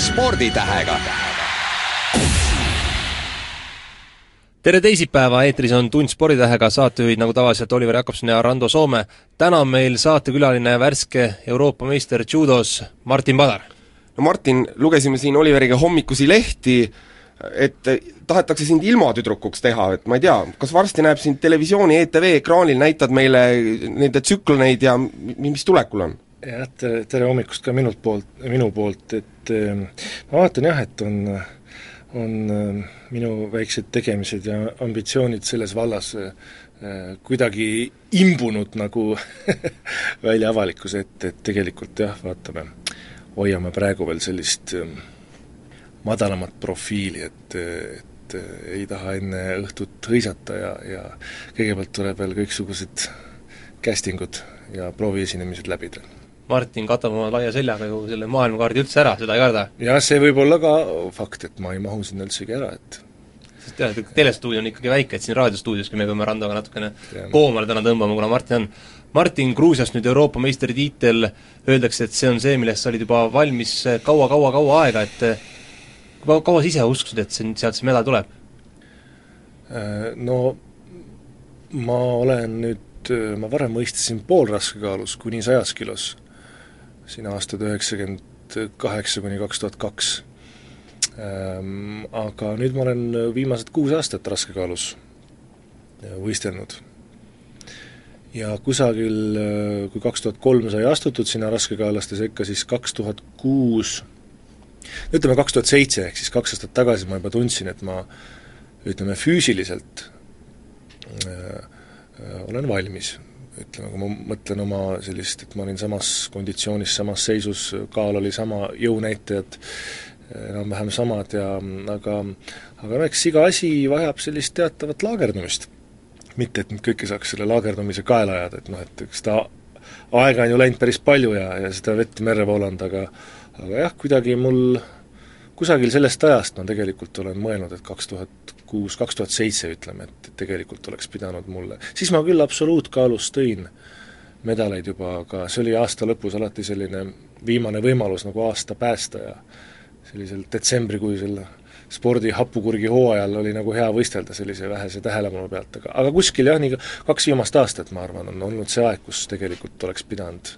sporditähega. tere teisipäeva, eetris on Tund sporditähega, saatejuhid nagu tavaliselt Oliver Jakobson ja Rando Soome. täna on meil saatekülaline värske Euroopa meister judos Martin Padar. no Martin, lugesime siin Oliveriga hommikusi lehti, et tahetakse sind ilmatüdrukuks teha, et ma ei tea, kas varsti näeb sind televisiooni ETV ekraanil, näitad meile nende tsükloneid ja mis tulekul on? jah, tere, tere hommikust ka minult poolt, minu poolt, et äh, ma vaatan jah, et on, on äh, minu väiksed tegemised ja ambitsioonid selles vallas äh, kuidagi imbunud nagu välja avalikkuse ette, et tegelikult jah, vaatame, hoiame praegu veel sellist madalamat profiili, et, et ei taha enne õhtut hõisata ja, ja kõigepealt tuleb veel kõiksugused castingud ja prooviesinemised läbida Martin katab oma laia seljaga ju selle maailmakaardi üldse ära, seda ei karda? jah, see võib olla ka fakt, et ma ei mahu sinna üldsegi ära, et sest jah, telestuudio on ikkagi väike, et siin raadiostuudioski me peame Randoga natukene koomale täna tõmbama, kuna Martin on. Martin, Gruusiast nüüd Euroopa meistritiitel, öeldakse, et see on see, millest sa olid juba valmis kaua-kaua-kaua aega, et kaua, kaua sa ise uskusid, et see, sealt see medal tuleb? Äh, no ma olen nüüd, ma varem võistlesin poolraskekaalus kuni sajas kilos siin aastad üheksakümmend kaheksa kuni kaks tuhat kaks. Ehm, aga nüüd ma olen viimased kuus aastat raskekaalus äh, võistelnud. ja kusagil, äh, kui kaks tuhat kolm sai astutud sinna raskekaaluste sekka, siis kaks tuhat kuus, ütleme kaks tuhat seitse, ehk siis kaks aastat tagasi ma juba tundsin, et ma ütleme, füüsiliselt öö, äh, olen valmis ütleme, kui ma mõtlen oma sellist, et ma olin samas konditsioonis, samas seisus, kaal oli sama, jõunäitajad enam-vähem samad ja aga aga no eks iga asi vajab sellist teatavat laagerdumist. mitte, et nüüd kõike saaks selle laagerdumise kaela ajada, et noh, et eks ta aega on ju läinud päris palju ja, ja seda vett merre voolanud, aga aga jah, kuidagi mul kusagil sellest ajast ma tegelikult olen mõelnud, et kaks tuhat kuus, kaks tuhat seitse ütleme, et tegelikult oleks pidanud mulle, siis ma küll absoluutkaalus tõin medaleid juba, aga see oli aasta lõpus alati selline viimane võimalus nagu aasta päästa ja sellisel detsembrikuisel spordi hapukurgi hooajal oli nagu hea võistelda sellise vähese tähelepanu pealt, aga aga kuskil jah, nii kaks viimast aastat, ma arvan, on olnud see aeg, kus tegelikult oleks pidanud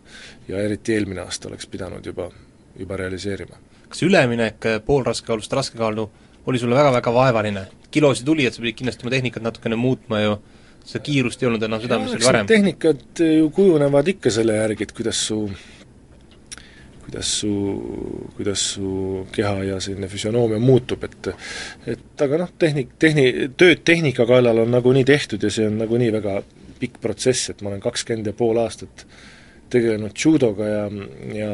ja eriti eelmine aasta oleks pidanud juba, juba realiseerima kas üleminek poolraskekaalust raskekaalu oli sulle väga-väga vaevaline? kilosid tuli, et sa pidid kindlasti oma tehnikat natukene muutma ju, seda kiirust ei olnud enam seda, mis oli varem? tehnikad ju kujunevad ikka selle järgi, et kuidas su kuidas su, kuidas su keha ja selline füsionoomia muutub, et et aga noh, tehnik, tehni-, tööd tehnika kallal on nagunii tehtud ja see on nagunii väga pikk protsess, et ma olen kakskümmend ja pool aastat tegelenud judoga ja, ja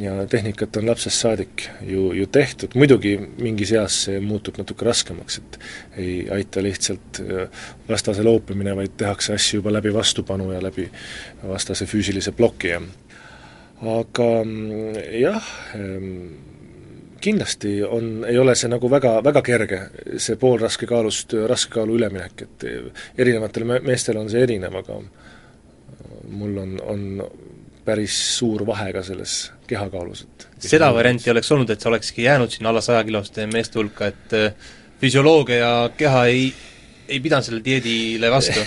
ja tehnikat on lapsest saadik ju, ju tehtud, muidugi mingis eas see muutub natuke raskemaks, et ei aita lihtsalt äh, vastase loopimine, vaid tehakse asju juba läbi vastupanu ja läbi vastase füüsilise ploki ja aga mm, jah, ähm, kindlasti on, ei ole see nagu väga, väga kerge, see poolraskekaalust raskekaalu üleminek, et erinevatel me-, meestel on see erinev, aga mul on, on päris suur vahe ka selles kehakaalus, et seda varianti oleks olnud, et sa olekski jäänud sinna alla sajakiloste meeste hulka, et äh, füsioloogia ja keha ei, ei pidanud sellele dieedile vastu.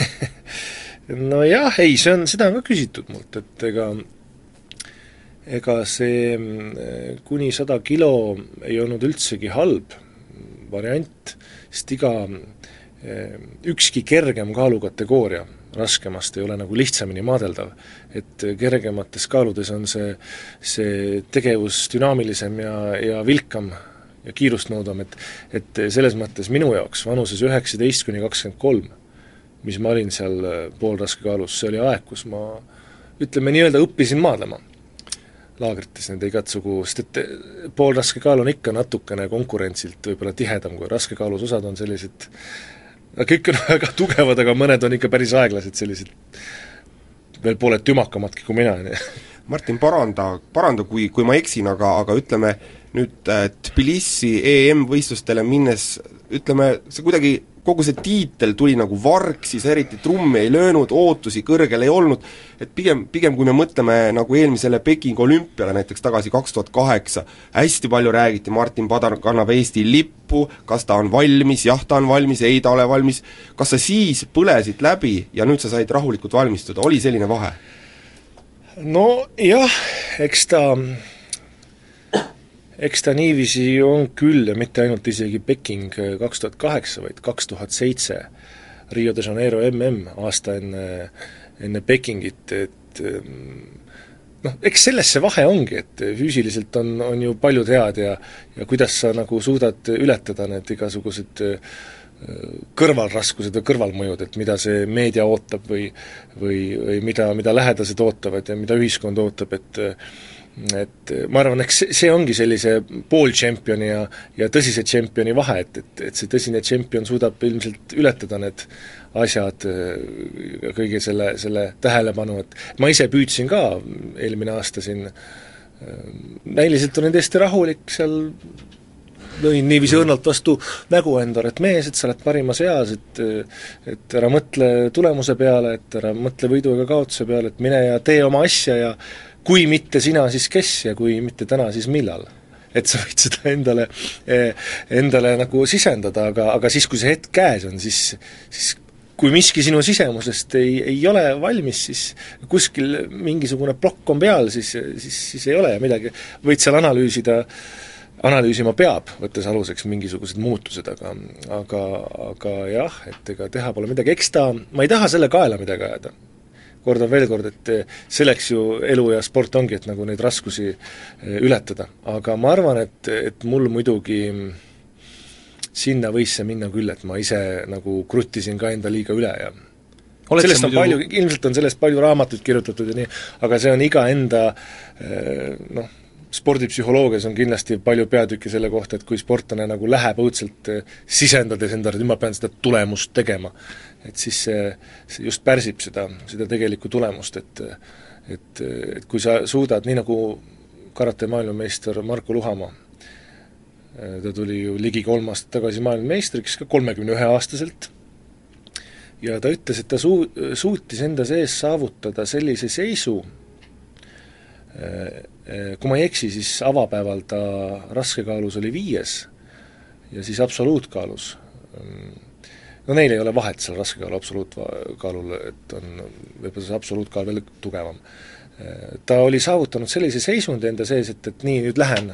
Nojah, ei, see on, seda on ka küsitud mult, et ega ega see mm, kuni sada kilo ei olnud üldsegi halb variant, sest iga, mm, ükski kergem kaalukategooria raskemast ei ole nagu lihtsamini maadeldav. et kergemates kaaludes on see, see tegevus dünaamilisem ja, ja vilkam ja kiirust nõudvam, et et selles mõttes minu jaoks vanuses üheksateist kuni kakskümmend kolm, mis ma olin seal poolraskekaalus, see oli aeg, kus ma ütleme nii-öelda õppisin maadlema laagrites nende igatsugu, sest et poolraskekaal on ikka natukene konkurentsilt võib-olla tihedam, kui raskekaalus. Osad on sellised kõik on väga tugevad, aga mõned on ikka päris aeglased, sellised veel pooled tümakamadki kui mina. Martin, paranda, paranda, kui, kui ma eksin, aga, aga ütleme nüüd äh, Tbilisi EM-võistlustele minnes, ütleme, sa kuidagi kogu see tiitel tuli nagu vargsis, eriti trummi ei löönud, ootusi kõrgel ei olnud, et pigem, pigem kui me mõtleme nagu eelmisele Pekingi olümpiale näiteks tagasi kaks tuhat kaheksa, hästi palju räägiti, Martin Padar kannab Eesti lippu, kas ta on valmis, jah, ta on valmis, ei, ta ole valmis, kas sa siis põlesid läbi ja nüüd sa said rahulikult valmistuda, oli selline vahe? nojah, eks ta eks ta niiviisi on küll ja mitte ainult isegi Peking kaks tuhat kaheksa, vaid kaks tuhat seitse, Rio de Janeiro mm, aasta enne, enne Pekingit, et noh, eks selles see vahe ongi, et füüsiliselt on, on ju paljud head ja ja kuidas sa nagu suudad ületada need igasugused kõrvalraskused ja kõrvalmõjud, et mida see meedia ootab või või, või mida, mida lähedased ootavad ja mida ühiskond ootab, et et ma arvan, eks see ongi sellise pooltšempioni ja, ja tõsise tšempioni vahe, et, et, et see tõsine tšempion suudab ilmselt ületada need asjad, äh, kõige selle, selle tähelepanu, et ma ise püüdsin ka eelmine aasta siin, äh, näiliselt olin täiesti rahulik seal, lõin niiviisi õrnalt vastu nägu endale, et mees, et sa oled parimas eas, et et ära mõtle tulemuse peale, et ära mõtle võidu ega kaotuse peale, et mine ja tee oma asja ja kui mitte sina, siis kes ja kui mitte täna, siis millal? et sa võid seda endale, eh, endale nagu sisendada, aga, aga siis, kui see hetk käes on, siis, siis kui miski sinu sisemusest ei, ei ole valmis, siis kuskil mingisugune plokk on peal, siis, siis, siis ei ole ja midagi, võid seal analüüsida, analüüsima peab, võttes aluseks mingisugused muutused, aga aga, aga jah, et ega teha pole midagi, eks ta, ma ei taha selle kaela midagi ajada kordan veel kord, et eh, selleks ju elu ja sport ongi, et nagu neid raskusi eh, ületada. aga ma arvan, et, et mul muidugi sinna võis see minna küll, et ma ise nagu kruttisin ka enda liiga üle ja Oled sellest on palju, ilmselt on sellest palju raamatuid kirjutatud ja nii, aga see on iga enda eh, noh, spordipsühholoogias on kindlasti palju peatükke selle kohta, et kui sportlane nagu läheb õudselt sisendades endale, et nüüd ma pean seda tulemust tegema et siis see, see just pärsib seda, seda tegelikku tulemust, et et, et kui sa suudad, nii nagu karate maailmameister Marko Luhamaa, ta tuli ju ligi kolm aastat tagasi maailmameistriks ka kolmekümne ühe aastaselt, ja ta ütles, et ta suu-, suutis enda sees saavutada sellise seisu, kui ma ei eksi, siis avapäeval ta raskekaalus oli viies ja siis absoluutkaalus no neil ei ole vahet seal raskekaalu absoluutkaalul, et on võib-olla see absoluutkaal veel tugevam. Ta oli saavutanud sellise seisundi enda sees, et, et nii, nüüd lähen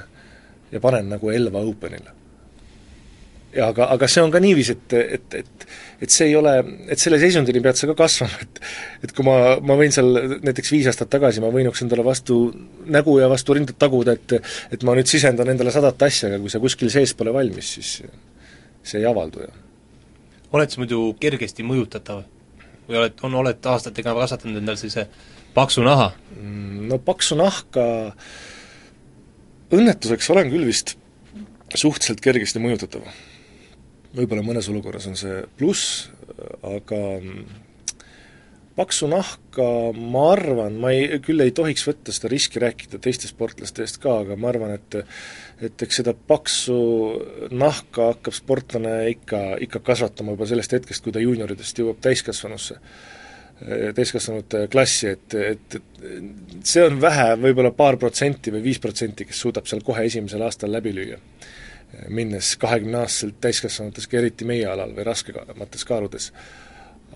ja panen nagu Elva Openile. ja aga, aga see on ka niiviisi, et, et, et et see ei ole, et selle seisundini pead sa ka kasvama, et et kui ma, ma võin seal näiteks viis aastat tagasi, ma võinuks endale vastu nägu ja vastu rindet taguda, et et ma nüüd sisendan endale sadat asja, aga kui sa kuskil sees pole valmis, siis see ei avaldu ju oled sa muidu kergesti mõjutatav? või oled, on, oled aastatega kasvatanud endal sellise paksu naha? Mm, no paksu nahka õnnetuseks olen küll vist suhteliselt kergesti mõjutatav. võib-olla mõnes olukorras on see pluss, aga paksu nahka ma arvan, ma ei, küll ei tohiks võtta seda riski rääkida teiste sportlaste eest ka, aga ma arvan, et et eks seda paksu nahka hakkab sportlane ikka, ikka kasvatama juba sellest hetkest, kui ta juunioridest jõuab täiskasvanusse, täiskasvanute klassi, et, et, et see on vähe, võib-olla paar protsenti või viis protsenti, kes suudab seal kohe esimesel aastal läbi lüüa. minnes kahekümneaastaselt täiskasvanutes, ka eriti meie alal või raskemates kaaludes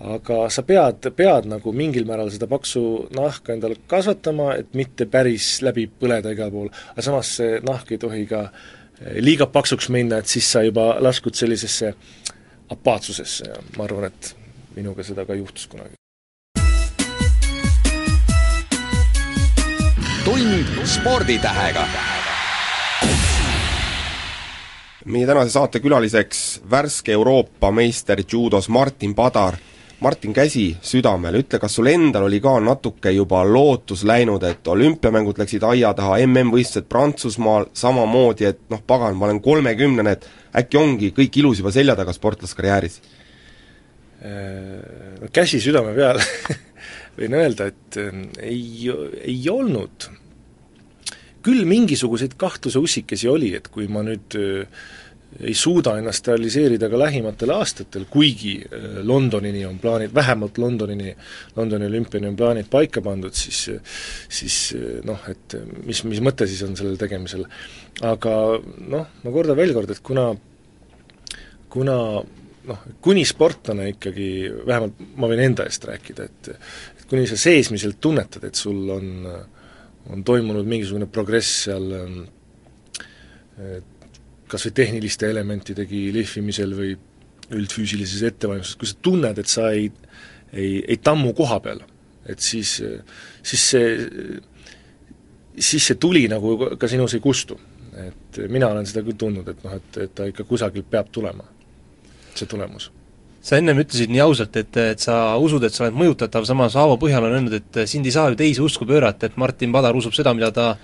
aga sa pead, pead nagu mingil määral seda paksu nahka endale kasvatama, et mitte päris läbi põleda igal pool, aga samas see nahk ei tohi ka eh, liiga paksuks minna, et siis sa juba laskud sellisesse apaatsusesse. Ja ma arvan, et minuga seda ka juhtus kunagi. tund sporditähega. Meie tänase saate külaliseks värske Euroopa meister judos Martin Padar Martin, käsi südamel, ütle, kas sul endal oli ka natuke juba lootus läinud, et olümpiamängud läksid aia taha, MM-võistlused Prantsusmaal samamoodi, et noh, pagan, ma olen kolmekümnene, et äkki ongi kõik ilus juba selja taga sportlaskarjääris? Äh, käsi südame peal võin öelda, et äh, ei, ei olnud. küll mingisuguseid kahtluse ussikesi oli, et kui ma nüüd äh, ei suuda ennast realiseerida ka lähimatel aastatel, kuigi äh, Londonini on plaanid, vähemalt Londonini, Londoni olümpiani on plaanid paika pandud, siis siis äh, noh, et mis, mis mõte siis on sellel tegemisel. aga noh, ma kordan veel kord, et kuna kuna noh, kuni sportlane ikkagi, vähemalt ma võin enda eest rääkida, et et kuni sa seesmiselt tunnetad, et sul on, on toimunud mingisugune progress seal kas või tehniliste elementidegi lihvimisel või üldfüüsilises ettevalmistuses, kui sa tunned, et sa ei, ei, ei tammu koha peal, et siis, siis see, siis see tuli nagu ka sinus ei kustu. et mina olen seda küll tundnud, et noh, et, et ta ikka kusagilt peab tulema, see tulemus sa ennem ütlesid nii ausalt, et, et sa usud, et sa oled mõjutatav, samas Aavo Põhjal on öelnud, et sind ei saa ju teise usku pöörata, et Martin Padar usub seda, mida ta,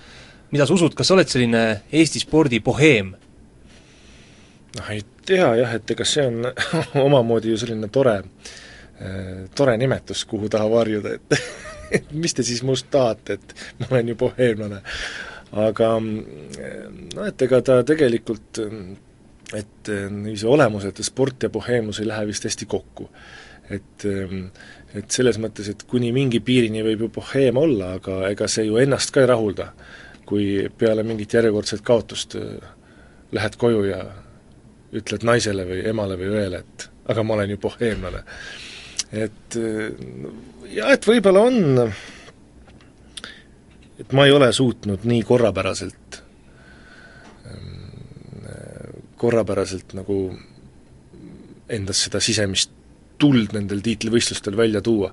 mida sa usud, kas sa oled selline Eesti spordi boheem? Noh, ei tea jah, et ega see on omamoodi ju selline tore, tore nimetus, kuhu taha varjuda, et et mis te siis must tahate, et ma olen ju boheemlane. aga noh, et ega ta tegelikult, et niiviisi olemuselt sport ja boheemlus ei lähe vist hästi kokku. et, et selles mõttes, et kuni mingi piirini võib ju boheem olla, aga ega see ju ennast ka ei rahulda, kui peale mingit järjekordset kaotust lähed koju ja ütled naisele või emale või õele, et aga ma olen ju boheemlane. et jah, et võib-olla on, et ma ei ole suutnud nii korrapäraselt, korrapäraselt nagu endas seda sisemist tuld nendel tiitlivõistlustel välja tuua.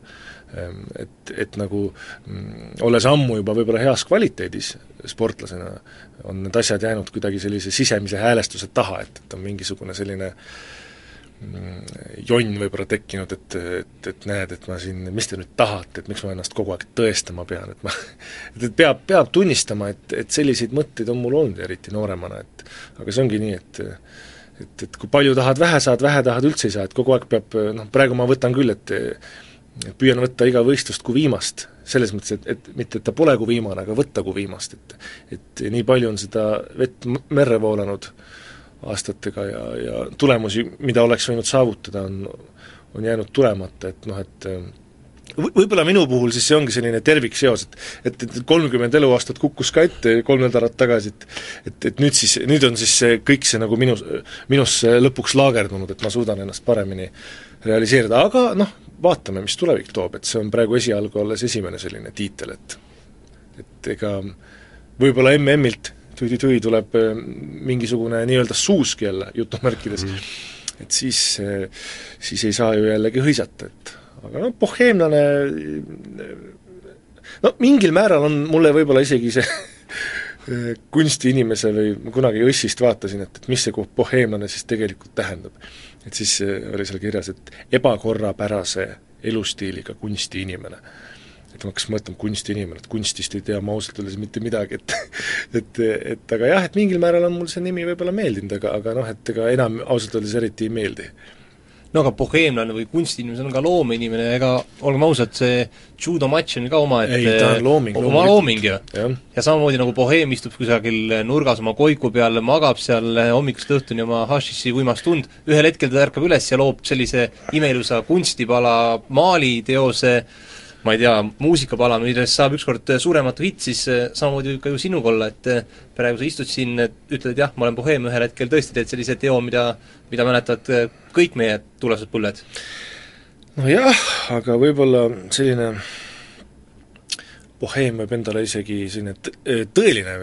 Et, et nagu mm, olles ammu juba võib-olla heas kvaliteedis sportlasena, on need asjad jäänud kuidagi sellise sisemise häälestuse taha, et, et on mingisugune selline mm, jonn võib-olla tekkinud, et, et, et näed, et ma siin, mis te nüüd tahate, et miks ma ennast kogu aeg tõestama pean, et ma et, et peab, peab tunnistama, et, et selliseid mõtteid on mul olnud, eriti nooremana, et aga see ongi nii, et et, et kui palju tahad, vähe saad, vähe tahad, üldse ei saa, et kogu aeg peab noh, praegu ma võtan küll, et püüan võtta iga võistlust kui viimast, selles mõttes, et, et mitte, et ta pole kui viimane, aga võtta kui viimast, et et nii palju on seda vett merre voolanud aastatega ja, ja tulemusi, mida oleks võinud saavutada, on, on jäänud tulemata, et noh, et võib-olla minu puhul siis see ongi selline tervikseos, et et, et kolmkümmend eluaastat kukkus ka ette kolm nädalat tagasi, et et, et nüüd siis, nüüd on siis see kõik see nagu minus, minusse lõpuks laagerdunud, et ma suudan ennast paremini realiseerida, aga noh, vaatame, mis tulevik toob, et see on praegu esialgu alles esimene selline tiitel, et et ega võib-olla MM-ilt tui-tui-tui tuleb äh, mingisugune nii-öelda suusk jälle, jutumärkides mm., et siis, äh, siis ei saa ju jällegi hõisata, et aga noh, boheemlane no mingil määral on mulle võib-olla isegi see kunstiinimese või ma kunagi Õssist vaatasin, et, et mis see boheemlane siis tegelikult tähendab et siis äh, oli seal kirjas, et ebakorrapärase elustiiliga kunstiinimene. et ma hakkasin mõtlema, kunstiinimene, et kunstist ei tea ma ausalt öeldes mitte midagi, et et, et aga jah, et mingil määral on mul see nimi võib-olla meeldinud, aga, aga noh, et ega enam ausalt öeldes eriti ei meeldi no aga boheemlane või kunstiinimene, see on ka loomeinimene, ega olgem ausad, see judo matš on ka omaette ei, ta on looming, oma looming ju. ja samamoodi nagu boheem istub kusagil nurgas oma koiku peal, magab seal hommikust õhtuni oma hašiši uimast und, ühel hetkel ta ärkab üles ja loob sellise imeilusa kunstipala maaliteose, ma ei tea, muusikapala, millest saab ükskord surematu hitt, siis samamoodi võib ka ju sinuga olla, et praegu sa istud siin, ütled, et jah, ma olen boheem, ühel hetkel tõesti teed sellise teo, mida, mida mäletavad kõik meie tulevased põlved? nojah, aga võib-olla selline boheem võib endale isegi selline tõeline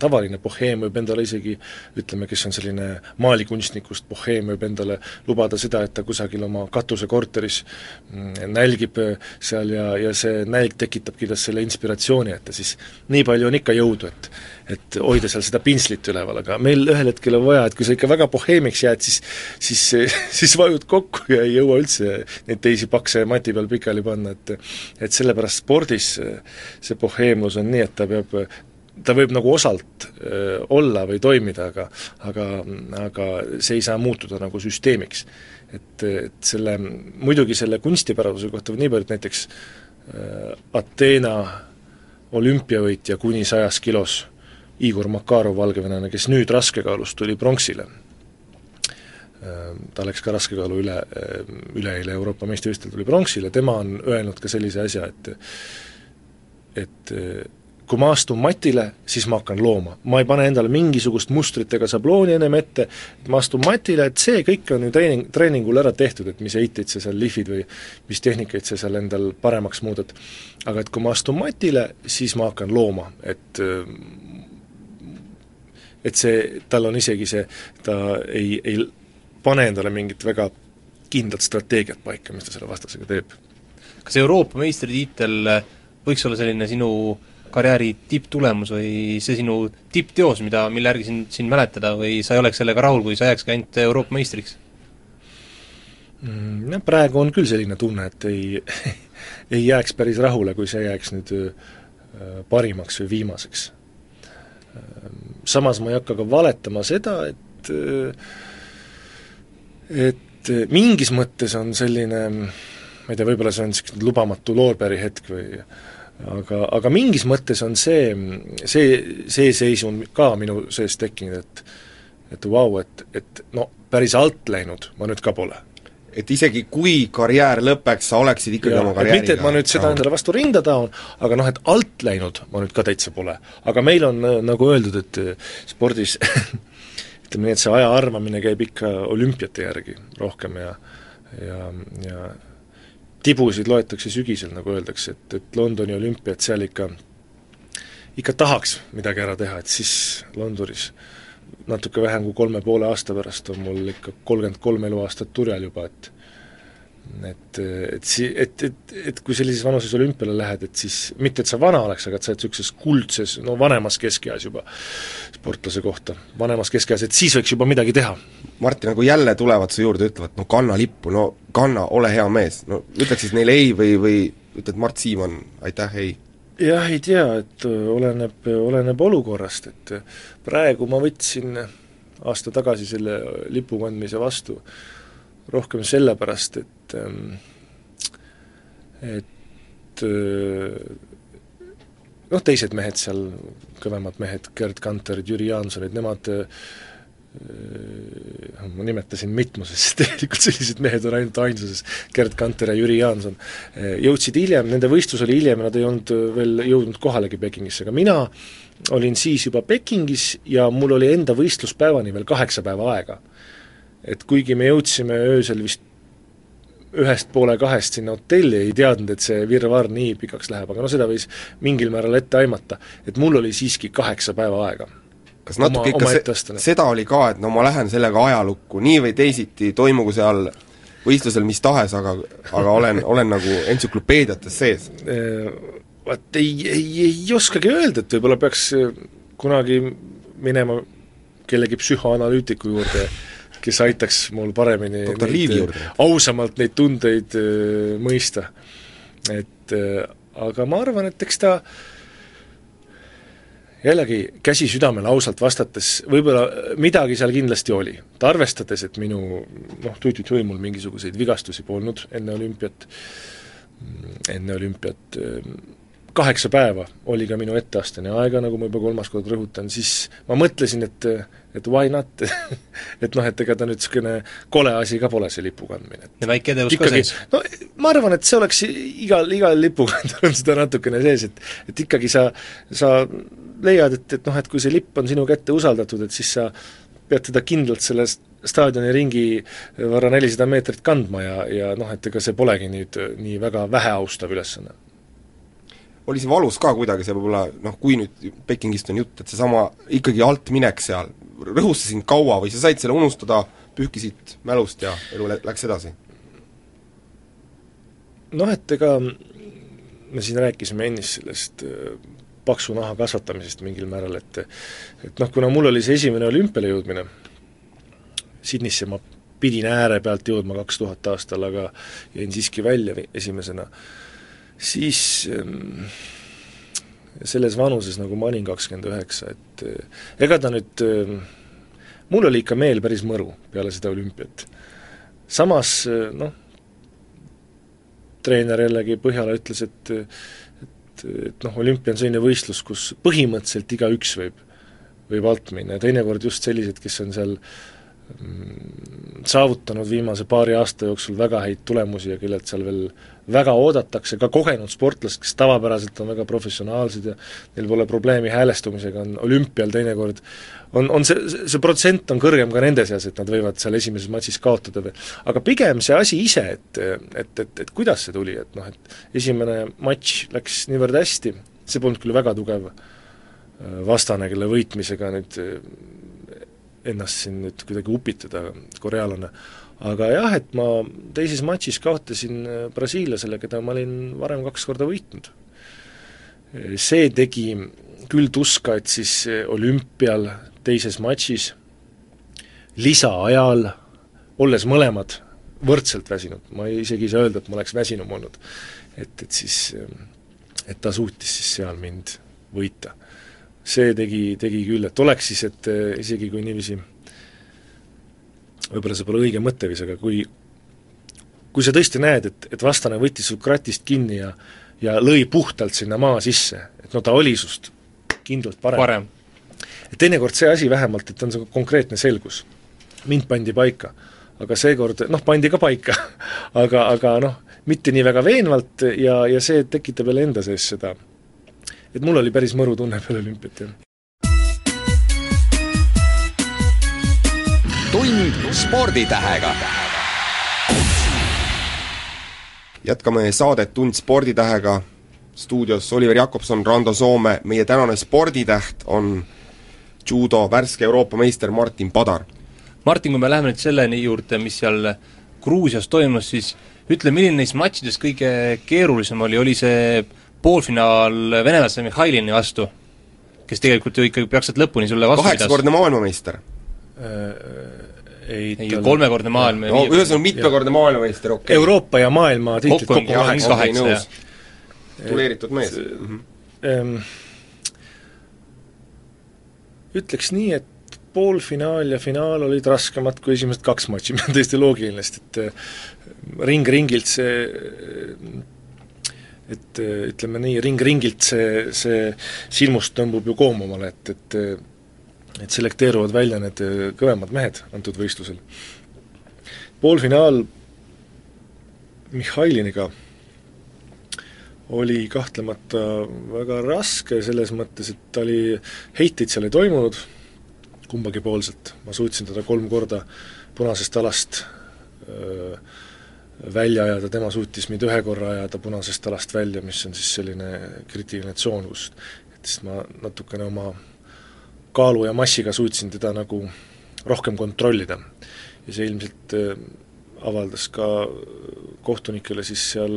tavaline boheem võib endale isegi ütleme, kes on selline maalikunstnikust boheem, võib endale lubada seda, et ta kusagil oma katusekorteris mm, nälgib seal ja, ja see nälg tekitabki tas selle inspiratsiooni, et ta siis nii palju on ikka jõudu, et et hoida seal seda pintslit üleval, aga meil ühel hetkel on vaja, et kui sa ikka väga boheemiks jääd, siis siis, siis vajud kokku ja ei jõua üldse neid teisi pakse mati peal pikali panna, et et sellepärast spordis see boheemlus on nii, et ta peab ta võib nagu osalt öö, olla või toimida, aga aga, aga see ei saa muutuda nagu süsteemiks. et, et selle, muidugi selle kunstipärasuse kohta nii palju, et näiteks öö, Ateena olümpiavõitja kuni sajas kilos, Igor Makarov, valgevenelane, kes nüüd raskekaalus tuli pronksile, ta läks ka raskekaalu üle, üleeile Euroopa meistrivõistlustel tuli pronksile, tema on öelnud ka sellise asja, et et kui ma astun matile, siis ma hakkan looma. ma ei pane endale mingisugust mustrit ega šablooni ennem ette, et ma astun matile, et see kõik on ju treening, treeningul ära tehtud, et mis heiteid sa seal lihvid või mis tehnikaid sa seal endal paremaks muudad. aga et kui ma astun matile, siis ma hakkan looma, et et see, tal on isegi see, ta ei, ei pane endale mingit väga kindlat strateegiat paika, mis ta selle vastasega teeb. kas Euroopa meistritiitel võiks olla selline sinu karjääri tipptulemus või see sinu tippteos, mida, mille järgi sind, sind mäletada või sa ei oleks sellega rahul, kui sa jääkski ainult Euroopa meistriks? Mm, jah, praegu on küll selline tunne, et ei ei jääks päris rahule, kui see jääks nüüd äh, parimaks või viimaseks. Ähm, samas ma ei hakka ka valetama seda, et äh, et mingis mõttes on selline ma ei tea, võib-olla see on niisugune lubamatu loorbeeri hetk või aga, aga mingis mõttes on see, see, see seis on ka minu sees tekkinud, et et vau wow,, et, et no päris alt läinud ma nüüd ka pole et isegi kui karjäär lõpeks, sa oleksid ikkagi ja, oma karjääriga mitte, et ma nüüd seda endale vastu rinda taon, aga noh, et alt läinud ma nüüd ka täitsa pole. aga meil on nagu öeldud, et spordis ütleme nii, et see aja arvamine käib ikka olümpiate järgi rohkem ja ja, ja tibusid loetakse sügisel, nagu öeldakse, et, et Londoni olümpiat seal ikka, ikka tahaks midagi ära teha, et siis Londonis natuke vähem kui kolme poole aasta pärast on mul ikka kolmkümmend kolm eluaastat turjal juba, et et, et si-, et, et, et kui sellises vanuses olümpiale lähed, et siis mitte, et sa vana oleks, aga et sa oled niisuguses kuldses, no vanemas keskeas juba sportlase kohta, vanemas keskeas, et siis võiks juba midagi teha. Martin, nagu jälle tulevad su juurde, ütlevad no kanna lippu, no kanna, ole hea mees, no ütleks siis neile ei või, või ütled Mart Siimann, aitäh, ei? jah, ei tea, et oleneb, oleneb olukorrast, et praegu ma võtsin aasta tagasi selle lipu kandmise vastu rohkem sellepärast, et ähm, et äh, noh, teised mehed seal, kõvemad mehed, Gerd Kanterid, Jüri Jaansonid, nemad äh, ma nimetasin mitmuses, tegelikult sellised mehed on ainult ainsuses, Gerd Kanter ja Jüri Jaanson, äh, jõudsid hiljem, nende võistlus oli hiljem ja nad ei olnud veel jõudnud kohalegi Pekingisse, aga mina olin siis juba Pekingis ja mul oli enda võistluspäevani veel kaheksa päeva aega et kuigi me jõudsime öösel vist ühest poole kahest sinna hotelli, ei teadnud, et see virvarr nii pikaks läheb, aga no seda võis mingil määral ette aimata. et mul oli siiski kaheksa päeva aega. kas natuke oma, ikka oma se-, seda oli ka, et no ma lähen sellega ajalukku, nii või teisiti, toimugu seal võistlusel mis tahes, aga, aga olen, olen nagu entsüklopeediates sees? Vaat ei, ei, ei oskagi öelda, et võib-olla peaks kunagi minema kellegi psühhoanalüütiku juurde kes aitaks mul paremini doktor Liivi juurde. ausamalt neid tundeid äh, mõista. et äh, aga ma arvan, et eks ta jällegi käsi südamele ausalt vastates, võib-olla midagi seal kindlasti oli. ta arvestades, et minu noh, tuitut-või mul mingisuguseid vigastusi polnud enne olümpiat, enne olümpiat äh, kaheksa päeva oli ka minu etteasteni aega, nagu ma juba kolmas kord rõhutan, siis ma mõtlesin, et et why not et noh, et ega ta nüüd niisugune kole asi ka pole, see lipu kandmine. ja väike edevus ka sees? no ma arvan, et see oleks igal, igal lipukandjal on seda natukene sees, et et ikkagi sa, sa leiad, et, et noh, et kui see lipp on sinu kätte usaldatud, et siis sa pead teda kindlalt sellest staadioni ringi varra nelisada meetrit kandma ja, ja noh, et ega see polegi nüüd nii väga väheaustav ülesanne oli see valus ka kuidagi, see võib-olla noh, kui nüüd Pekingist on jutt, et seesama ikkagi altminek seal, rõhus see sind kaua või sa said selle unustada, pühkisid mälust ja elu läks edasi? noh, et ega me siin rääkisime ennist sellest äh, paksu naha kasvatamisest mingil määral, et et noh, kuna mul oli see esimene olümpiale jõudmine, Sydneysse ma pidin ääre pealt jõudma kaks tuhat aastal, aga jäin siiski välja esimesena, siis ähm, selles vanuses, nagu ma olin, kakskümmend üheksa, et äh, ega ta nüüd äh, mul oli ikka meel päris mõru peale seda olümpiat. samas noh, treener jällegi Põhjala ütles, et et, et noh, olümpia on selline võistlus, kus põhimõtteliselt igaüks võib, võib alt minna ja teinekord just sellised, kes on seal mm, saavutanud viimase paari aasta jooksul väga häid tulemusi ja kellelt seal veel väga oodatakse, ka kogenud sportlased, kes tavapäraselt on väga professionaalsed ja neil pole probleemi häälestumisega, on olümpial teinekord on, on see, see protsent on kõrgem ka nende seas, et nad võivad seal esimeses matšis kaotada või aga pigem see asi ise, et et, et, et kuidas see tuli, et noh, et esimene matš läks niivõrd hästi, see polnud küll väga tugev äh, vastane, kelle võitmisega nüüd ennast siin nüüd kuidagi upitada, korealane, aga jah, et ma teises matšis kaotasin äh, brasiillasele, keda ma olin varem kaks korda võitnud. see tegi küll tuska, et siis äh, olümpial teises matšis lisaajal, olles mõlemad võrdselt väsinud, ma ei isegi ei saa öelda, et ma oleks väsinum olnud, et, et siis, äh, et ta suutis siis seal mind võita. See tegi, tegi küll, et oleks siis, et isegi kui niiviisi võib-olla see pole õige mõtteviis, aga kui kui sa tõesti näed, et, et vastane võttis sul kratist kinni ja ja lõi puhtalt sinna maa sisse, et no ta oli sinust kindlalt parem, parem.. et teinekord see asi vähemalt, et on see konkreetne selgus. mind pandi paika. aga seekord, noh, pandi ka paika aga, aga noh, mitte nii väga veenvalt ja, ja see tekitab jälle enda sees seda, et mul oli päris mõru tunne peale olümpiat, jah. tund sporditähega. jätkame saadet Tund sporditähega, stuudios Oliver Jakobson, Rando Soome, meie tänane sporditäht on judo värske Euroopa meister Martin Padar. Martin, kui me läheme nüüd selleni juurde, mis seal Gruusias toimus, siis ütle, milline neist matšidest kõige keerulisem oli, oli see poolfinaal venelase Mihhailini vastu, kes tegelikult ju ikkagi peaks sealt lõpuni sulle vastu kaheksakordne maailmameister ei, ei, kolmekordne maailm no ühesõnaga mitmekordne maailmameister, okei okay.. Euroopa ja maailma tiitlid kokku on kaheksa. kaheksa, jah. tituleeritud mees mm. -hmm. Ehm, ütleks nii, et poolfinaal ja finaal olid raskemad kui esimesed kaks matši, mis on täiesti loogiline, sest et eh, ring ringilt see et eh, ütleme nii, ring ringilt see, see silmust tõmbub ju koomumale, et, et eh, et selekteeruvad välja need äh, kõvemad mehed antud võistlusel. poolfinaal Mihhailiniga oli kahtlemata väga raske selles mõttes, et ta oli, heiteid seal ei toimunud kumbagi poolselt, ma suutsin teda kolm korda punasest alast öö, välja ajada, tema suutis mind ühe korra ajada punasest alast välja, mis on siis selline kriitiline tsoon, kus et siis ma natukene oma kaalu ja massiga suutsin teda nagu rohkem kontrollida. ja see ilmselt äh, avaldas ka kohtunikele siis seal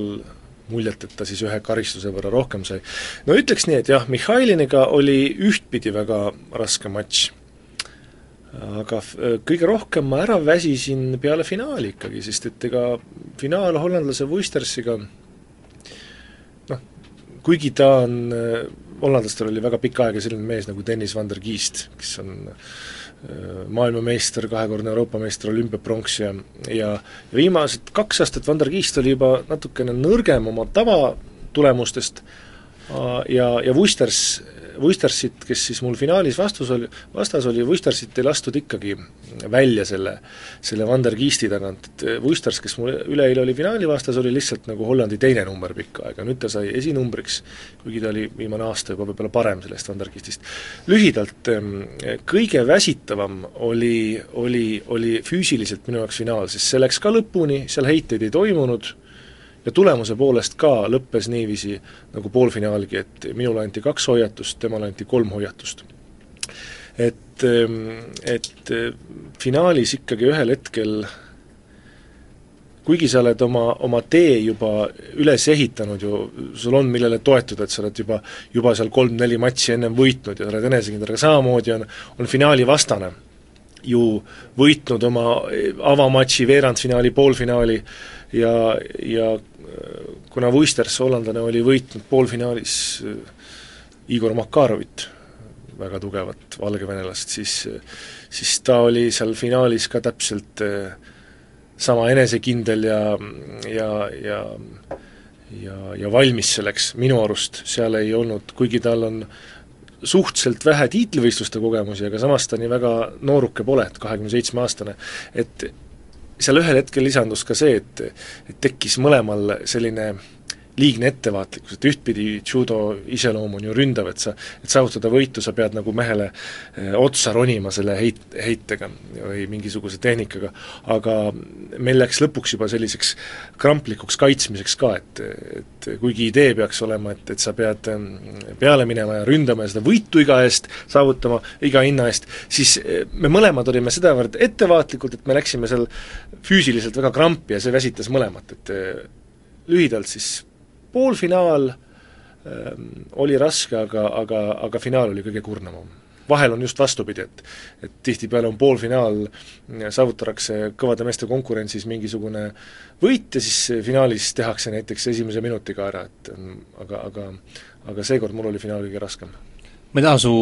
muljet, et ta siis ühe karistuse võrra rohkem sai. no ütleks nii, et jah, Mihhailiniga oli ühtpidi väga raske matš, aga äh, kõige rohkem ma ära väsisin peale finaali ikkagi, sest et ega finaal hollandlase Wuistersiga noh, kuigi ta on äh, hollandlastel oli väga pikka aega selline mees nagu Dennis van der Kiist, kes on äh, maailmameister, kahekordne Euroopa meister, olümpiapronks ja ja viimased kaks aastat Van der Kiist oli juba natukene nõrgem oma tavatulemustest ja, ja Wusters Wustersit, kes siis mul finaalis vastus oli, vastas oli, Wustersit ei lastud ikkagi välja selle, selle Van der Kiisti tagant, et Wusters, kes mul üleeile oli finaali vastas, oli lihtsalt nagu Hollandi teine number pikka aega, nüüd ta sai esinumbriks, kuigi ta oli viimane aasta juba võib-olla parem sellest Van der Kiistist. lühidalt, ehm, kõige väsitavam oli, oli, oli füüsiliselt minu jaoks finaal, sest see läks ka lõpuni, seal heiteid ei toimunud, ja tulemuse poolest ka lõppes niiviisi nagu poolfinaalgi, et minule anti kaks hoiatust, temale anti kolm hoiatust. et, ehm, et finaalis ikkagi ühel hetkel kuigi sa oled oma, oma tee juba üles ehitanud ju, sul on, millele toetuda, et sa oled juba, juba seal kolm-neli matši ennem võitnud ja oled enesekindel, aga samamoodi on, on finaali vastane ju võitnud oma avamatši, veerandfinaali, poolfinaali ja, ja kuna Wuisters, hollandlane, oli võitnud poolfinaalis äh, Igor Makarovit, väga tugevat valgevenelast, siis siis ta oli seal finaalis ka täpselt äh, sama enesekindel ja, ja, ja ja, ja valmis selleks, minu arust seal ei olnud, kuigi tal on suhteliselt vähe tiitlivõistluste kogemusi, aga samas ta nii väga nooruke pole, et kahekümne seitsme aastane, et seal ühel hetkel lisandus ka see, et et tekkis mõlemal selline äh, liigne ettevaatlikkus, et ühtpidi judo iseloom on ju ründav, et sa, et saavutada võitu, sa pead nagu mehele eh, otsa ronima selle heit, heitega või mingisuguse tehnikaga, aga meil läks lõpuks juba selliseks kramplikuks kaitsmiseks ka, et, et kuigi idee peaks olema, et, et sa pead peale minema ja ründama ja seda võitu iga eest saavutama, iga hinna eest, siis eh, me mõlemad olime sedavõrd ettevaatlikud, et me läksime seal füüsiliselt väga krampi ja see väsitas mõlemat, et eh, lühidalt siis poolfinaal ähm, oli raske, aga, aga, aga finaal oli kõige kurnavam. vahel on just vastupidi, et et tihtipeale on poolfinaal, saavutatakse kõvade meeste konkurentsis mingisugune võit ja siis finaalis tehakse näiteks esimese minutiga ära, et aga, aga aga seekord mul oli finaal kõige raskem. ma ei taha su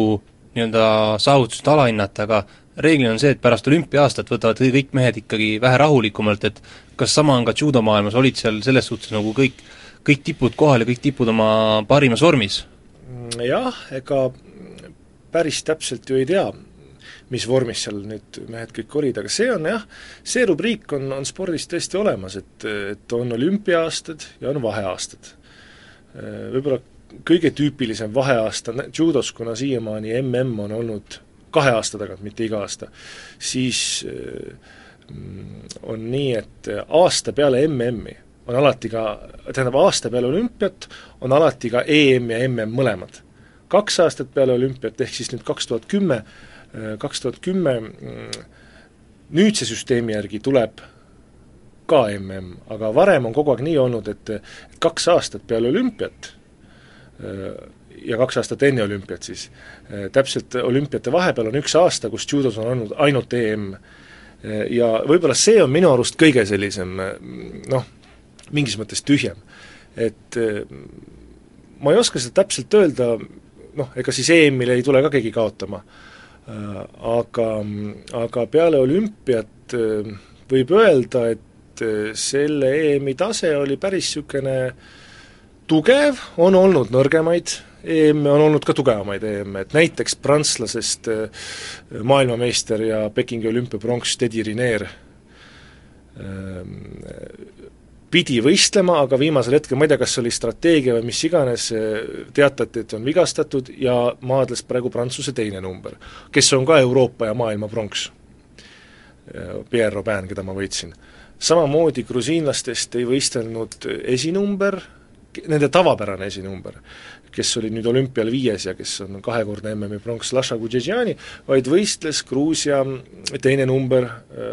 nii-öelda saavutust alahinnata, aga reeglina on see, et pärast olümpia-aastat võtavad kõik mehed ikkagi vähe rahulikumalt, et kas sama on ka judomaailmas, olid seal selles suhtes nagu kõik kõik tipud kohal ja kõik tipud oma parimas vormis? jah, ega päris täpselt ju ei tea, mis vormis seal nüüd mehed kõik olid, aga see on jah, see rubriik on, on spordis tõesti olemas, et, et on olümpia-aastad ja on vaheaastad. Võib-olla kõige tüüpilisem vaheaasta judos, kuna siiamaani mm on olnud kahe aasta tagant, mitte iga aasta, siis mm, on nii, et aasta peale MM-i on alati ka, tähendab aasta peale olümpiat on alati ka EM ja MM mõlemad. kaks aastat peale olümpiat, ehk siis nüüd kaks tuhat kümme, kaks tuhat kümme nüüdse süsteemi järgi tuleb ka mm, aga varem on kogu aeg nii olnud, et kaks aastat peale olümpiat ja kaks aastat enne olümpiat siis, täpselt olümpiate vahepeal on üks aasta, kus judos on olnud ainult EM. ja võib-olla see on minu arust kõige sellisem noh, mingis mõttes tühjem. et eh, ma ei oska seda täpselt öelda, noh, ega siis EM-il ei tule ka keegi kaotama, äh, aga, aga peale olümpiat äh, võib öelda, et äh, selle EM-i tase oli päris niisugune tugev, on olnud nõrgemaid EM-e, on olnud ka tugevamaid EM-e, et näiteks prantslasest maailmameister ja Pekingi olümpiapronks Teddy Riner pidi võistlema, aga viimasel hetkel, ma ei tea, kas oli strateegia või mis iganes, teatati, et on vigastatud ja maadles praegu Prantsuse teine number, kes on ka Euroopa ja maailma pronks. Pierre Robin, keda ma võitsin. samamoodi grusiinlastest ei võistelnud esinumber, nende tavapärane esinumber, kes oli nüüd olümpial viies ja kes on kahekordne MM-i pronks, Lasha Gudžedžani, vaid võistles Gruusia teine number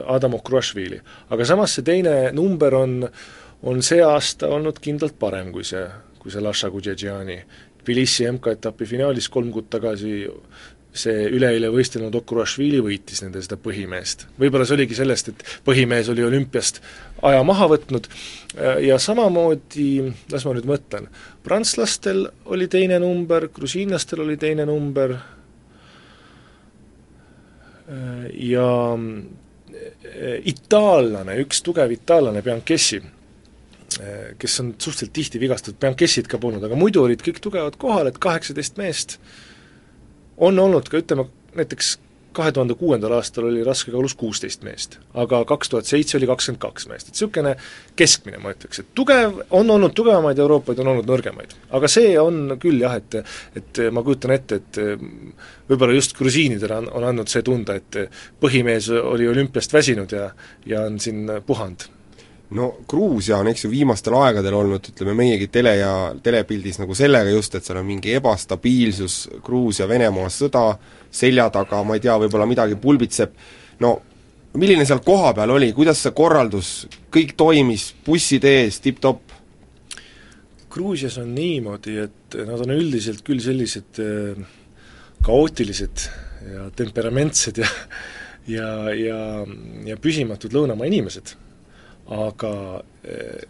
Adam Okruašvili. aga samas see teine number on on see aasta olnud kindlalt parem kui see, kui see Lasha Gudžedžiani. Tbilisi MK-etapi finaalis kolm kuud tagasi see üleeile võistelnud Okurašvili võitis nende seda põhimeest. võib-olla see oligi sellest, et põhimees oli olümpiast aja maha võtnud ja samamoodi, las ma nüüd mõtlen, prantslastel oli teine number, grusiinlastel oli teine number ja itaallane, üks tugev itaallane, Bianchessi kes on suhteliselt tihti vigastatud, Bianchessit ka polnud, aga muidu olid kõik tugevad kohal, et kaheksateist meest on olnud ka ütleme, näiteks kahe tuhande kuuendal aastal oli raskekaalus kuusteist meest, aga kaks tuhat seitse oli kakskümmend kaks meest, et niisugune keskmine, ma ütleks, et tugev, on olnud tugevamaid Euroopaid, on olnud nõrgemaid. aga see on küll jah, et et ma kujutan ette, et võib-olla just grusiinidele on, on andnud see tunda, et põhimees oli olümpiast väsinud ja ja on siin puhanud no Gruusia on, eks ju, viimastel aegadel olnud, ütleme meiegi tele- ja telepildis nagu sellega just, et seal on mingi ebastabiilsus, Gruusia-Venemaa sõda selja taga, ma ei tea, võib-olla midagi pulbitseb, no milline seal kohapeal oli, kuidas see korraldus, kõik toimis, bussid ees, tipp-topp? Gruusias on niimoodi, et nad on üldiselt küll sellised äh, kaootilised ja temperamentsed ja ja, ja, ja püsimatud lõunamaa inimesed aga eh,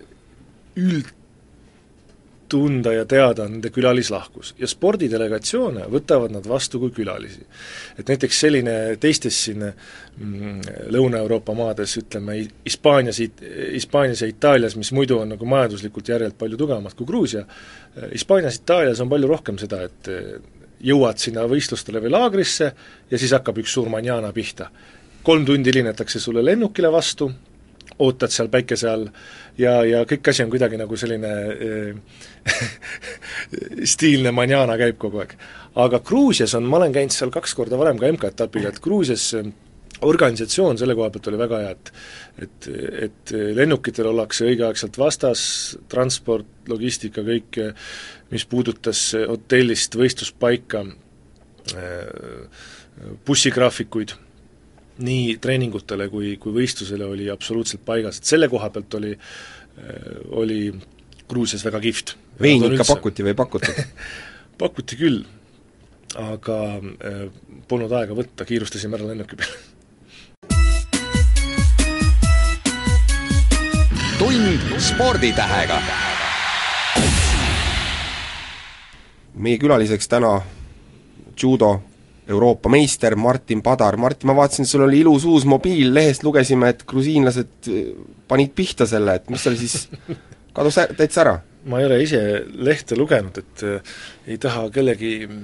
üldtunda ja teada nende külalislahkus ja spordidelegatsioone võtavad nad vastu kui külalisi. et näiteks selline teistes siin mm, Lõuna-Euroopa maades, ütleme Hispaanias, Hispaanias ja Itaalias, mis muidu on nagu majanduslikult järjelt palju tugevamad kui Gruusia, Hispaanias, Itaalias on palju rohkem seda, et jõuad sinna võistlustele või laagrisse ja siis hakkab üks suur manjana pihta. kolm tundi helinetakse sulle lennukile vastu, ootad seal päikese all ja, ja kõik asi on kuidagi nagu selline äh, stiilne manjana käib kogu aeg. aga Gruusias on, ma olen käinud seal kaks korda varem ka MK-etapiga, et Gruusias äh, organisatsioon selle koha pealt oli väga hea, et et, et lennukitel ollakse õigeaegselt vastas, transport, logistika, kõik, mis puudutas hotellist võistluspaika, bussigraafikuid, nii treeningutele kui, kui võistlusele oli absoluutselt paigas, et selle koha pealt oli, oli Gruusias väga kihvt. veini ikka pakuti või ei pakutud pakuti küll, aga äh, polnud aega võtta, kiirustasime ära lennuki peale tund sporditähega. meie külaliseks täna judo Euroopa meister Martin Padar, Martin, ma vaatasin, sul oli ilus uus mobiil, lehest lugesime, et grusiinlased eh, panid pihta selle, et mis seal siis kadus täitsa ära? ma ei ole ise lehte lugenud, et äh, ei taha kellegi äh,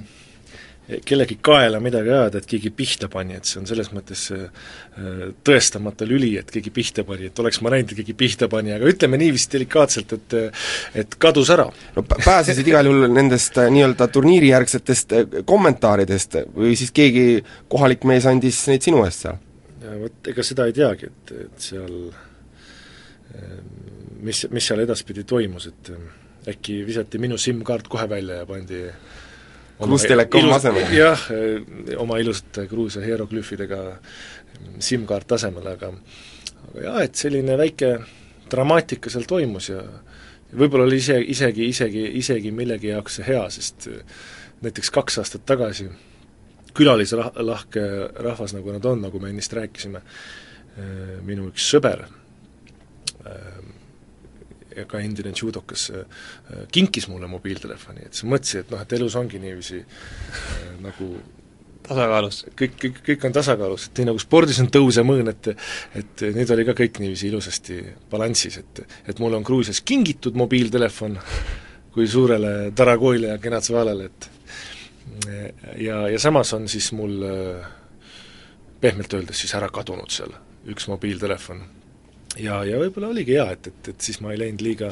kellegi kaela midagi ajada, et keegi pihta pani, et see on selles mõttes äh, tõestamata lüli, et keegi pihta pani, et oleks ma näinud, et keegi pihta pani, aga ütleme niiviisi delikaatselt, et et kadus ära. no pääsesid igal juhul nendest äh, nii-öelda turniirijärgsetest äh, kommentaaridest või siis keegi kohalik mees andis neid sinu eest seal? vot ega seda ei teagi, et, et seal mis, mis seal edaspidi toimus, et äkki visati minu SIM-kaart kohe välja ja pandi Gruus Telekom asemel? jah, oma ilusate Gruusia hieroglüüfidega SIM-kaart tasemel, aga aga jah, et selline väike dramaatika seal toimus ja võib-olla oli ise, isegi, isegi, isegi millegi jaoks see hea, sest näiteks kaks aastat tagasi külalislahke rahvas, nagu nad on, nagu me ennist rääkisime, minu üks sõber ja ka endine judokas äh, kinkis mulle mobiiltelefoni, et siis mõtlesin, et noh, et elus ongi niiviisi äh, nagu tasakaalus. kõik, kõik, kõik on tasakaalus, et nii nagu spordis on tõus ja mõõn, et et nüüd oli ka kõik niiviisi ilusasti balansis, et et mulle on Gruusias kingitud mobiiltelefon kui suurele Taragoile ja Genatsvalele, et ja, ja samas on siis mul äh, pehmelt öeldes siis ära kadunud seal üks mobiiltelefon ja, ja võib-olla oligi hea, et, et, et siis ma ei läinud liiga,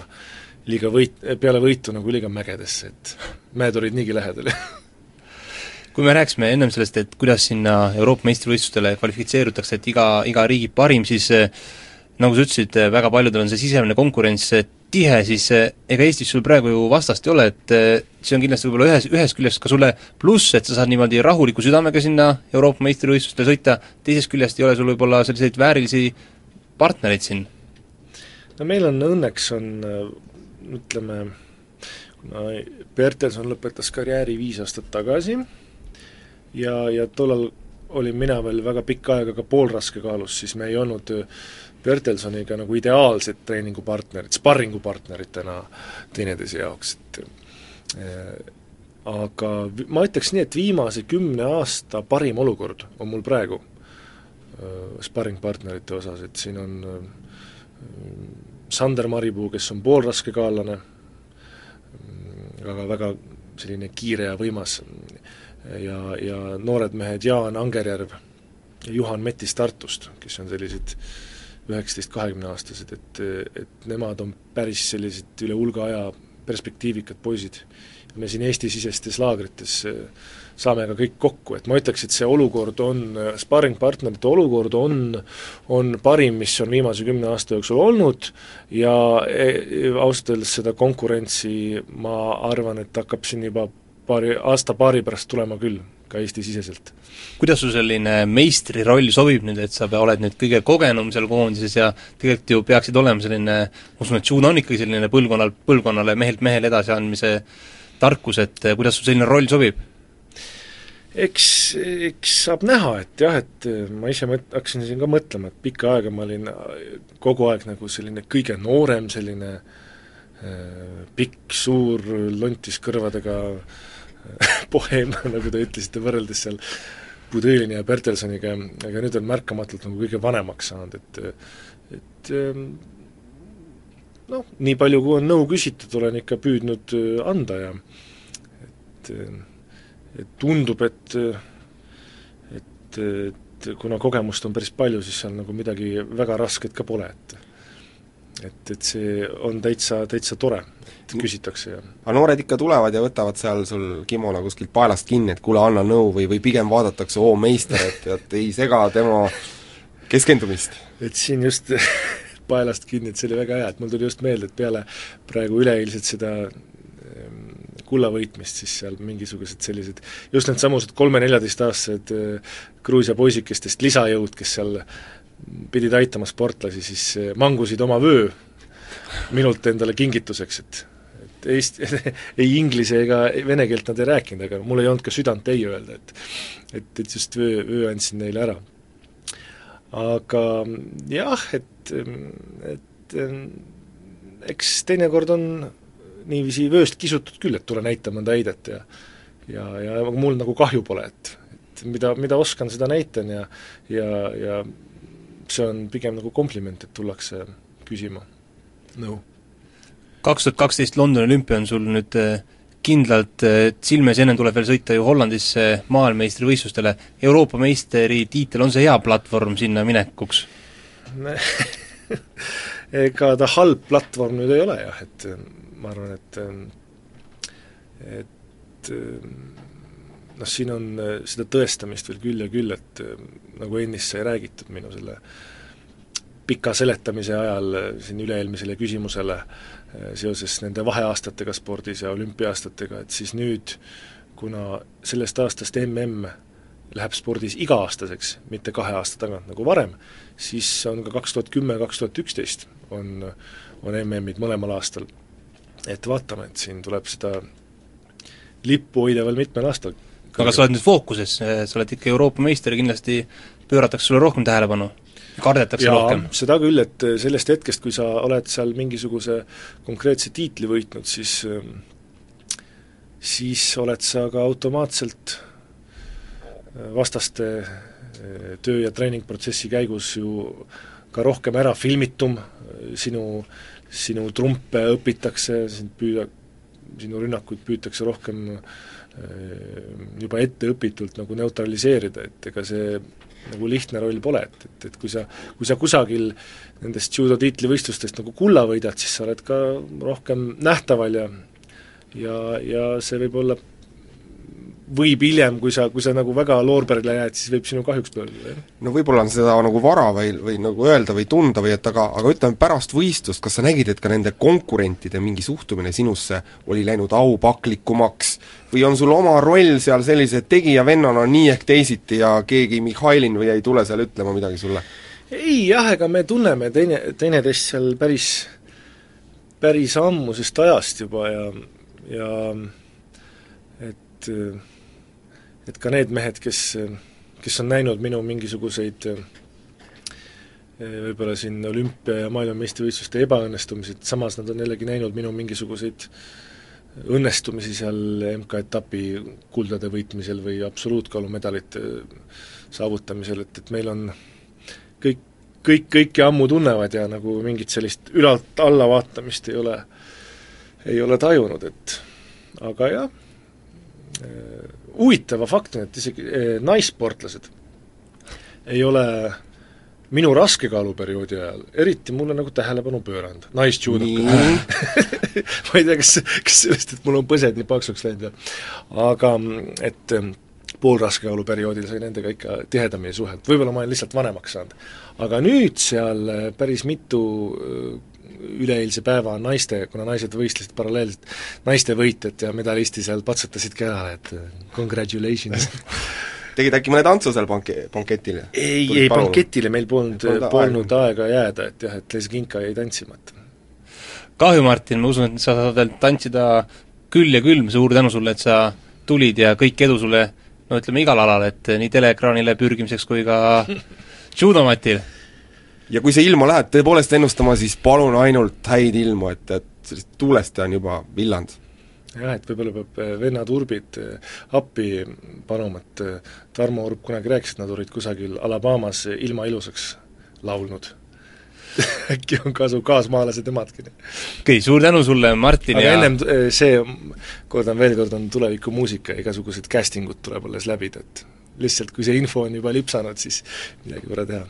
liiga võit, peale võitu nagu liiga mägedesse, et mäed olid niigi lähedal. Kui me rääkisime ennem sellest, et kuidas sinna Euroopa meistrivõistlustele kvalifitseerutakse, et iga, iga riigi parim, siis eh, nagu sa ütlesid, eh, väga paljudel on see sisemine konkurents eh, tihe, siis ega Eestis sul praegu ju vastast ei ole, et see on kindlasti võib-olla ühes, ühest küljest ka sulle pluss, et sa saad niimoodi rahuliku südamega sinna Euroopa meistrivõistlustele sõita, teisest küljest ei ole sul võib-olla selliseid väärilisi partnerid siin? no meil on õnneks, on ütleme, kuna Bertelson lõpetas karjääri viis aastat tagasi ja, ja tollal olin mina veel väga pikka aega ka poolraskekaalus, siis me ei olnud Bertelsoniga nagu ideaalsed treeningupartnerid, sparringupartneritena teineteise jaoks, et äh, aga ma ütleks nii, et viimase kümne aasta parim olukord on mul praegu Äh, sparringpartnerite osas, et siin on äh, Sander Maripuu, kes on poolraskekaallane, mm, aga väga selline kiire ja võimas, ja, ja noored mehed Jaan Angerjärv ja Juhan Metis Tartust, kes on sellised üheksateist-kahekümneaastased, et, et nemad on päris sellised üle hulga aja perspektiivikad poisid. me siin Eesti-sisestes laagrites äh, saame ka kõik kokku, et ma ütleks, et see olukord on, sparringpartnerite olukord on, on parim, mis on viimase kümne aasta jooksul olnud ja e, ausalt öeldes seda konkurentsi ma arvan, et hakkab siin juba paari, aasta-paari pärast tulema küll, ka Eesti-siseselt. kuidas sul selline meistri roll sobib nüüd, et sa oled nüüd kõige kogenum seal koondises ja tegelikult ju peaksid olema selline, ma usun, et judo on ikkagi selline põlvkonnal, põlvkonnale mehelt mehele edasiandmise tarkus, et kuidas sul selline roll sobib? Eks, eks saab näha, et jah, et äh, ma ise mõt-, hakkasin siin ka mõtlema, et pikka aega ma olin äh, kogu aeg nagu selline kõige noorem, selline äh, pikk, suur, lontis kõrvadega poeem, nagu te ütlesite, võrreldes seal Budõlini ja Bertelsoniga, aga nüüd on märkamatult nagu kõige vanemaks saanud, et et noh, nii palju, kui on nõu küsitud, olen ikka püüdnud anda ja et et tundub, et et, et kuna kogemust on päris palju, siis seal nagu midagi väga rasket ka pole, et et, et see on täitsa, täitsa tore, et küsitakse ja aga noored ikka tulevad ja võtavad seal sul kimono kuskilt paelast kinni, et kuule, anna nõu või, või pigem vaadatakse, oo meister, et, et ei sega tema keskendumist? et siin just paelast kinni, et see oli väga hea, et mul tuli just meelde, et peale praegu üleeilset seda kulla võitmist, siis seal mingisugused sellised just needsamused kolme-neljateistaastased äh, Gruusia poisikestest lisajõud, kes seal pidid aitama sportlasi, siis eh, mangusid oma vöö minult endale kingituseks, et et eesti, ei inglise ega vene keelt nad ei rääkinud, aga mul ei olnud ka südant ei öelda, et et, et just vöö, vöö andsin neile ära. aga jah, et, et eks teinekord on niiviisi vööst kisutud küll, et tule näita mõnda heidet ja ja, ja mul nagu kahju pole, et, et mida, mida oskan, seda näitan ja ja, ja see on pigem nagu kompliment, et tullakse küsima. Nõu. no.. kaks tuhat kaksteist Londoni olümpia on sul nüüd äh, kindlalt äh, silmes, enne tuleb veel sõita ju Hollandisse maailmameistrivõistlustele, Euroopa meistritiitel, on see hea platvorm sinna minekuks? Ega ta halb platvorm nüüd ei ole jah, et ma arvan, et et noh, siin on seda tõestamist veel küll ja küll, et nagu ennist sai räägitud minu selle pika seletamise ajal siin üle-eelmisele küsimusele eh, seoses nende vaheaastatega spordis ja olümpiaaastatega, et siis nüüd, kuna sellest aastast mm läheb spordis iga-aastaseks, mitte kahe aasta tagant nagu varem, siis on ka kaks tuhat kümme, kaks tuhat üksteist on, on MM-id mõlemal aastal. Et vaatame, et siin tuleb seda lippu hoida veel mitmel aastal. aga sa oled nüüd fookuses, sa oled ikka Euroopa meister ja kindlasti pööratakse sulle rohkem tähelepanu? kardetakse Jaa, rohkem? seda küll, et sellest hetkest, kui sa oled seal mingisuguse konkreetse tiitli võitnud, siis siis oled sa ka automaatselt vastaste töö- ja treeningprotsessi käigus ju ka rohkem ära filmitum, sinu, sinu trumpe õpitakse, sind püüda, sinu rünnakuid püütakse rohkem juba etteõpitult nagu neutraliseerida, et ega see nagu lihtne roll pole, et, et, et kui sa, kui sa kusagil nendest judo tiitlivõistlustest nagu kulla võidad, siis sa oled ka rohkem nähtaval ja ja, ja see võib olla võib hiljem, kui sa, kui sa nagu väga loorberile jääd, siis võib sinu kahjuks pöörduda, jah. no võib-olla on seda nagu vara või, või nagu öelda või tunda või et aga, aga ütleme, pärast võistlust, kas sa nägid, et ka nende konkurentide mingi suhtumine sinusse oli läinud aupaklikumaks või on sul oma roll seal sellise tegija-vennana nii ehk teisiti ja keegi Mihhailin või ei tule seal ütlema midagi sulle? ei jah, ega me tunneme teine, teineteist seal päris, päris ammusest ajast juba ja, ja et et ka need mehed, kes, kes on näinud minu mingisuguseid võib-olla siin olümpia- ja maailmameistrivõistluste ebaõnnestumisi, et samas nad on jällegi näinud minu mingisuguseid õnnestumisi seal MK-etapi kuldade võitmisel või absoluutkaalumedalite saavutamisel, et, et meil on kõik, kõik kõiki ammu tunnevad ja nagu mingit sellist ülalt alla vaatamist ei ole, ei ole tajunud, et aga jah, huvitava faktina, et isegi eh, naissportlased ei ole minu raskekaaluperioodi ajal eriti mulle nagu tähelepanu pööranud, naisjudokad ma ei tea, kas, kas sellest, et mul on põsed nii paksuks läinud ja aga et poolraskekaaluperioodil sai nendega ikka tihedamini suhelda, võib-olla ma olen lihtsalt vanemaks saanud. aga nüüd seal päris mitu üleeilse päeva naiste, kuna naised võistlesid paralleelselt, naiste võitjad ja medalisti seal patsutasid ka ära, et congratulations tegid äkki mõne tantsu seal banke-, banketile? ei, ei banketile meil polnud, polnud aega jääda, et jah, et Lesginka jäi tantsimata. kahju, Martin, ma usun, et sa saad veel tantsida küll ja külm, suur tänu sulle, et sa tulid ja kõik edu sulle no ütleme, igal alal, et nii teleekraanile pürgimiseks kui ka judomatil ja kui sa ilma lähed tõepoolest ennustama, siis palun ainult häid ilmu, et, et sellest tuulest on juba villand. jah, et võib-olla peab eh, vennad Urbid eh, appi paluma, et eh, Tarmo Urb kunagi rääkis, et nad olid kusagil Alabamas ilma ilusaks laulnud äkki on kasu kaasmaalased nemadki. okei, suur tänu sulle, Martin aga ja ennem see, kordan veel kord, on tulevikumuusika, igasugused casting ud tuleb alles läbida, et lihtsalt kui see info on juba lipsanud, siis midagi pole teha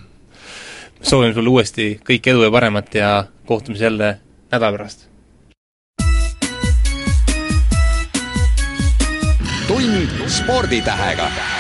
soovime sulle uuesti kõike edu ja paremat ja kohtume siis jälle nädala pärast. tund sporditähega